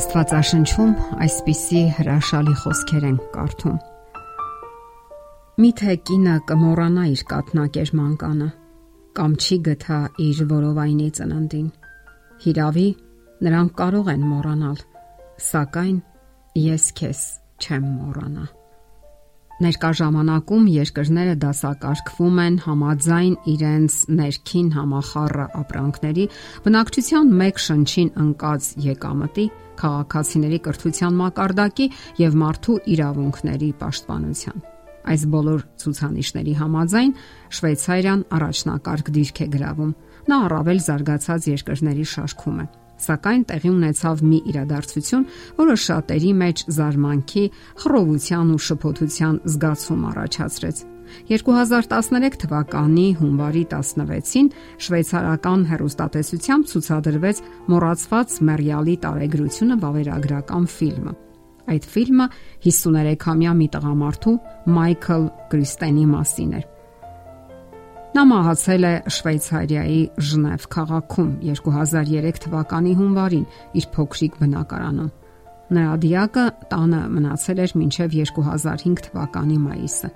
Աստվածաշնչում այսպիսի հրաշալի խոսքեր են կարդում. Միթե կինը կմոռանա իր կաթնակեր մանկանը կամ չի գթա իր որովայնի ծննդին։ Հիրավի նրանք կարող են մոռանալ, սակայն ես քեզ չեմ մոռանա։ Ներկա ժամանակում երկրները դասակարգվում են համաձայն իրենց ներքին համախառը ապրանքների, բնակչության մեկ շնչին ընկած եկամտի, քաղաքացիների կրթության մակարդակի եւ մարդու իրավունքների պաշտպանության։ Այս բոլոր ցուցանիշների համաձայն Շվեյցարիան առաջնակարգ դիրք է գրավում։ Նա առավել զարգացած երկրների շարքում է։ Սակայն տեղի ունեցավ մի իրադարձություն, որը շատերի մեջ զարմանքի, խռովության ու շփոթության զգացում առաջացրեց։ 2013 թվականի հունվարի 16-ին շվեյցարական հերոստատեսությամբ ցուցադրվեց Մոռացված Մերյալի տարեգրությունը վավերագրական ֆիլմը։ Այդ ֆիլմը 53-ամյա մի տղամարդու Մայքլ Կրիստենի մասին էր։ Նա մահացել է Շվեյցարիայի Ժնև քաղաքում 2003 թվականի հունվարին իր փոքրիկ բնակարանում։ Նրա դիակը տանը մնացել էր մինչև 2005 թվականի մայիսը։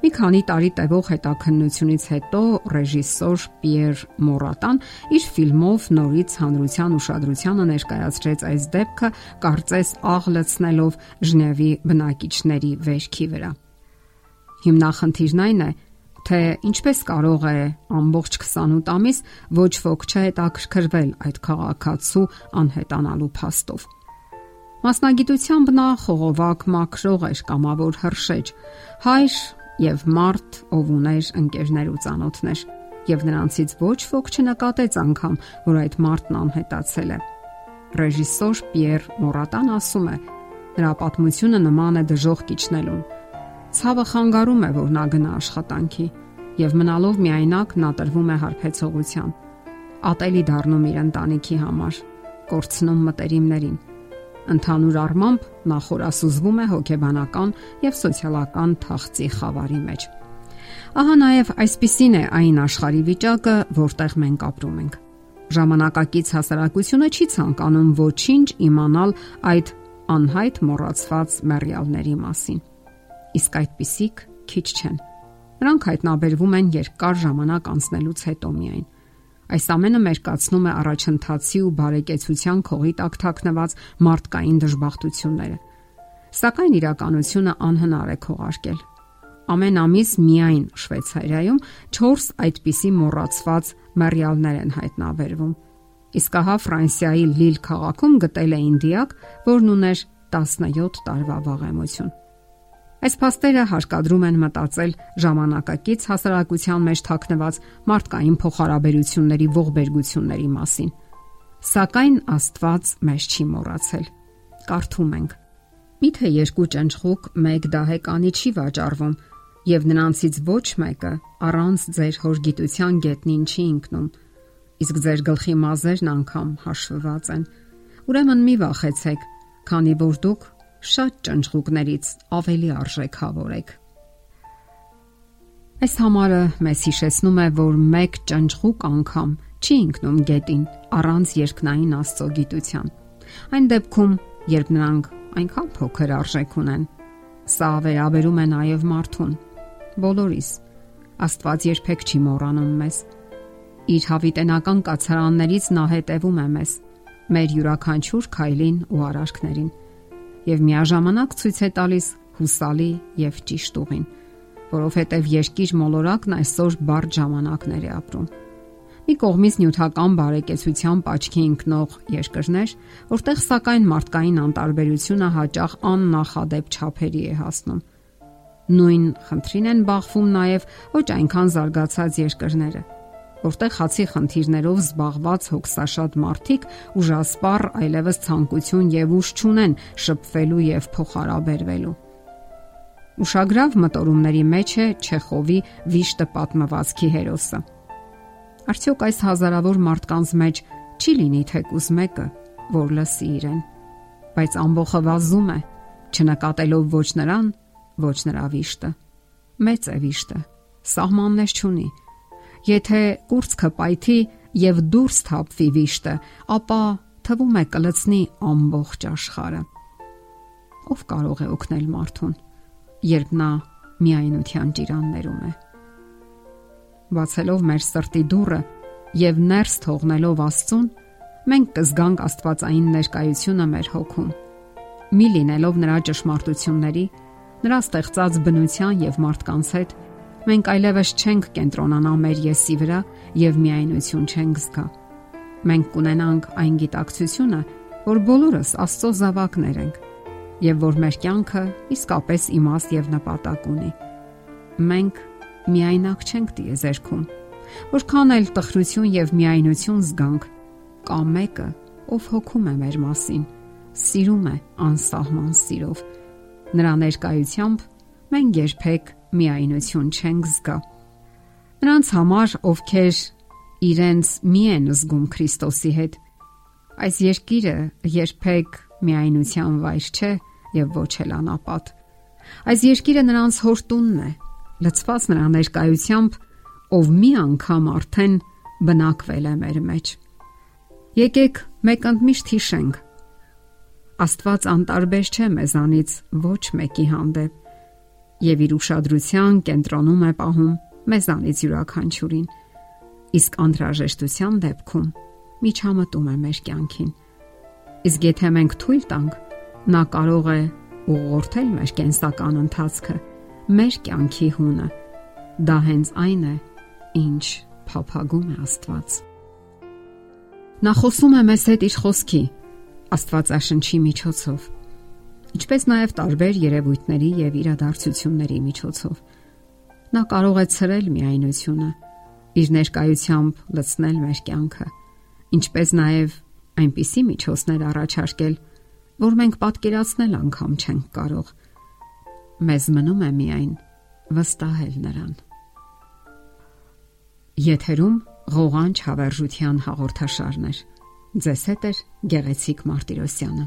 Մի քանի տարի տևող հետաքննությունից հետո ռեժիսոր Պիեր Մորատան իր ֆիլմով նորից հանրության ուշադրությանը ներկայացրեց այս դեպքը, կարծես աղլցնելով Ժնևի բնակիչների վերքի վրա։ Հիմնախնդիրն այն է, թե ինչպես կարող է ամբողջ 28 ամիս ոչ ոք չհետաքրքրվել այդ քաղաքացու անհետանալու փաստով։ Մասնագիտությամբ նա խողովակ մաքրող էր կամավոր հրշեջ, հայր եւ մարդ, ով ուներ ընկերներ ու ծանոթներ, եւ նրանցից ոչ ոք չնկատեց անգամ, որ այդ մարդն անհետացել է։ Ռեժիսոր Պիեր Մորատան ասում է. նրա պատմությունը նման է դժող կիչնելուն։ Ցավը խանգարում է, որ նա գնա աշխատանքի եւ մնալով միայնակ նա տրվում է հարբեցողության։ Ատելի դառնում իր ընտանիքի համար, կորցնում մտերիմներին Ընդհանուր առմամբ նա խորասուզվում է հոգեբանական եւ սոցիալական թախծի խավարի մեջ։ Ահա նաև այսպիսին է այն աշխարհի վիճակը, որտեղ մենք ապրում ենք։ Ժամանակակից հասարակությունը չի ցանկանում ոչինչ իմանալ այդ անհայտ մոռացված մեռյալների մասին։ Իսկ այդպիսիք քիչ չեն։ Նրանք հայտնաբերվում են երկար ժամանակ անցնելուց հետո միայն Այս ամենը մերկացնում է առաջընթացի ու բարեկեցության քողի տակ թաքնված մարդկային դժբախտությունները։ Սակայն իրականությունը անհնար է քողարկել։ Ամեն ամիս միայն Շվեյցարիայում 4 այդպիսի մոռացված մեռյալներ են հայտնաբերվում։ Իսկ ահա Ֆրանսիայի Լիլ քաղաքում գտել էին դիակ, որն ուներ 17 տարվա վաղեմություն։ Այս փաստերը հարկադրում են մտածել ժամանակակից հասարակության մեջ թաքնված մարդկային փոխհարաբերությունների ողբերգությունների մասին։ Սակայն Աստված մեզ չի մոռացել։ Կարդում ենք. Միթե երկու ճնճղուկ մեկ դահեկանի չի վաճառվում, եւ նրանցից ոչ մեկը առանց ձեր հորգիտության գետնին չի ընկնում։ Իսկ ձեր գլխի մազերն անգամ հաշվված են։ Ուրեմն մի վախեցեք, քանի որ դուք շատ ճնճղուկներից ավելի արժեքավոր եք։ Այս համարը մեզ հիշեցնում է, որ մեկ ճնճղուկ անգամ չի ընկնում գետին առանց երկնային Աստծո գիտության։ Այն դեպքում, երբ նրանք այնքան փոքր արժեք ունեն, սա վերաբերում է նաև մարդուն։ Բոլորիս Աստված երբեք չի մոռանում մեզ։ Իր հավիտենական կացարաններից նա հետևում է մեզ, մեր յուրաքանչյուր քայլին ու արարքներին եւ միաժամանակ ցույց է տալիս հուսալի եւ ճիշտ ուղին, որովհետեւ երկիր մոլորակն այսօր բարդ ժամանակներ է ապրում։ Մի կողմից նյութական բարեկեցության աչքի ընկնող երկրներ, որտեղ սակայն մարդկային անտարբերությունը հաճախ աննախադեպ չափերի է հասնում։ Նույն խնդրին են բախվում նաև ոչ այնքան զարգացած երկրները որտեղ հացի խնդիրներով զբաղված հոգսաշատ մարդիկ ուժասպառ այլևս ցանկություն եւ ուժ չունեն շփվելու եւ փոխհարաբերվելու։ Ուշագրավ մտորումների մեջ է Չեխովի Վիշտը պատմվածքի հերոսը։ Արդյոք այս հազարավոր մարդկանց մեջ չի լինի թեկուզ մեկը, որ լսի իրեն, բայց ամբողջը վազում է, չնկատելով ոչ նրան, ոչ նրա վիշտը։ Մեծ է վիշտը, սահմաններ չունի Եթե կուրծքը պայթի եւ դուրս թափվի վիշտը, ապա թվում է կլցնի ամբողջ աշխարհը։ Ով կարող է օգնել մարդուն, երբ նա միայնության ճիրաններում է։ Բացելով մեր սրտի դուռը եւ ներս թողնելով Աստծուն, մենք կզգանք Աստվածային ներկայությունը մեր հոգում։ Մի լինելով նրա ճշմարտությունների, նրա ստեղծած բնության եւ մարդկանց հետ, մենք այլևս չենք կենտրոնանա մեր եսի վրա եւ միայնություն չենք զգա։ Մենք կունենանք այն գիտակցությունը, որ բոլորս Աստծո զավակներ ենք եւ որ մեր կյանքը իսկապես իմաստ եւ նպատակ ունի։ Մենք միայնակ չենք դիեզերքում։ Որքան էլ տխրություն եւ միայնություն զգանք, կա մեկը, ով հոգում է մեր մասին, սիրում է անսահման սիրով։ Նրա ներկայությամբ մենք երբեք միայնություն չենք զգա։ Նրանց համար, ովքեր իրենց մի են զգում Քրիստոսի հետ, այս երկիրը երբեք միայնության վայր չէ եւ ոչ էլ անապատ։ Այս երկիրը նրանց հորտունն է, լցված նրա ներկայությամբ, ով մի անգամ արդեն բնակվել է մեր մեջ։ Եկեք մեկ ընդմիշտ հիշենք. Աստված անտարբեր չէ մեզանից ոչ մեկի հանդեպ եւ իր ուշադրության կենտրոնում է պահում մեզանից յուրաքանչյուրին։ Իսկ անհրաժեշտության դեպքում միջամտում է մեր կյանքին։ Իսկ եթե մենք թույլ տանք, Նա կարող է ուղղորդել մեր կենսական ընթացքը, մեր կյանքի հունը։ Դա հենց այն է, ինչ փափագում է Աստված։ Նա խոսում է մեզ հետ իր խոսքի, Աստվածաշնչի միջոցով, ինչպես նաև տարբեր երևույթների եւ իրադարձությունների միջոցով։ Նա կարող է ցրել միայնությունը, իր ներկայությամբ լցնել մեր կյանքը, ինչպես նաև այնպիսի միջոցներ առաջարկել, որ մենք պատկերացնել անգամ չենք կարող։ Մեզ մնում է միայն վստահել նրան։ Եթերում ղողանջ հավերժության հաղորդաշարներ։ Ձեզ հետ է Գեղեցիկ Մարտիրոսյանը։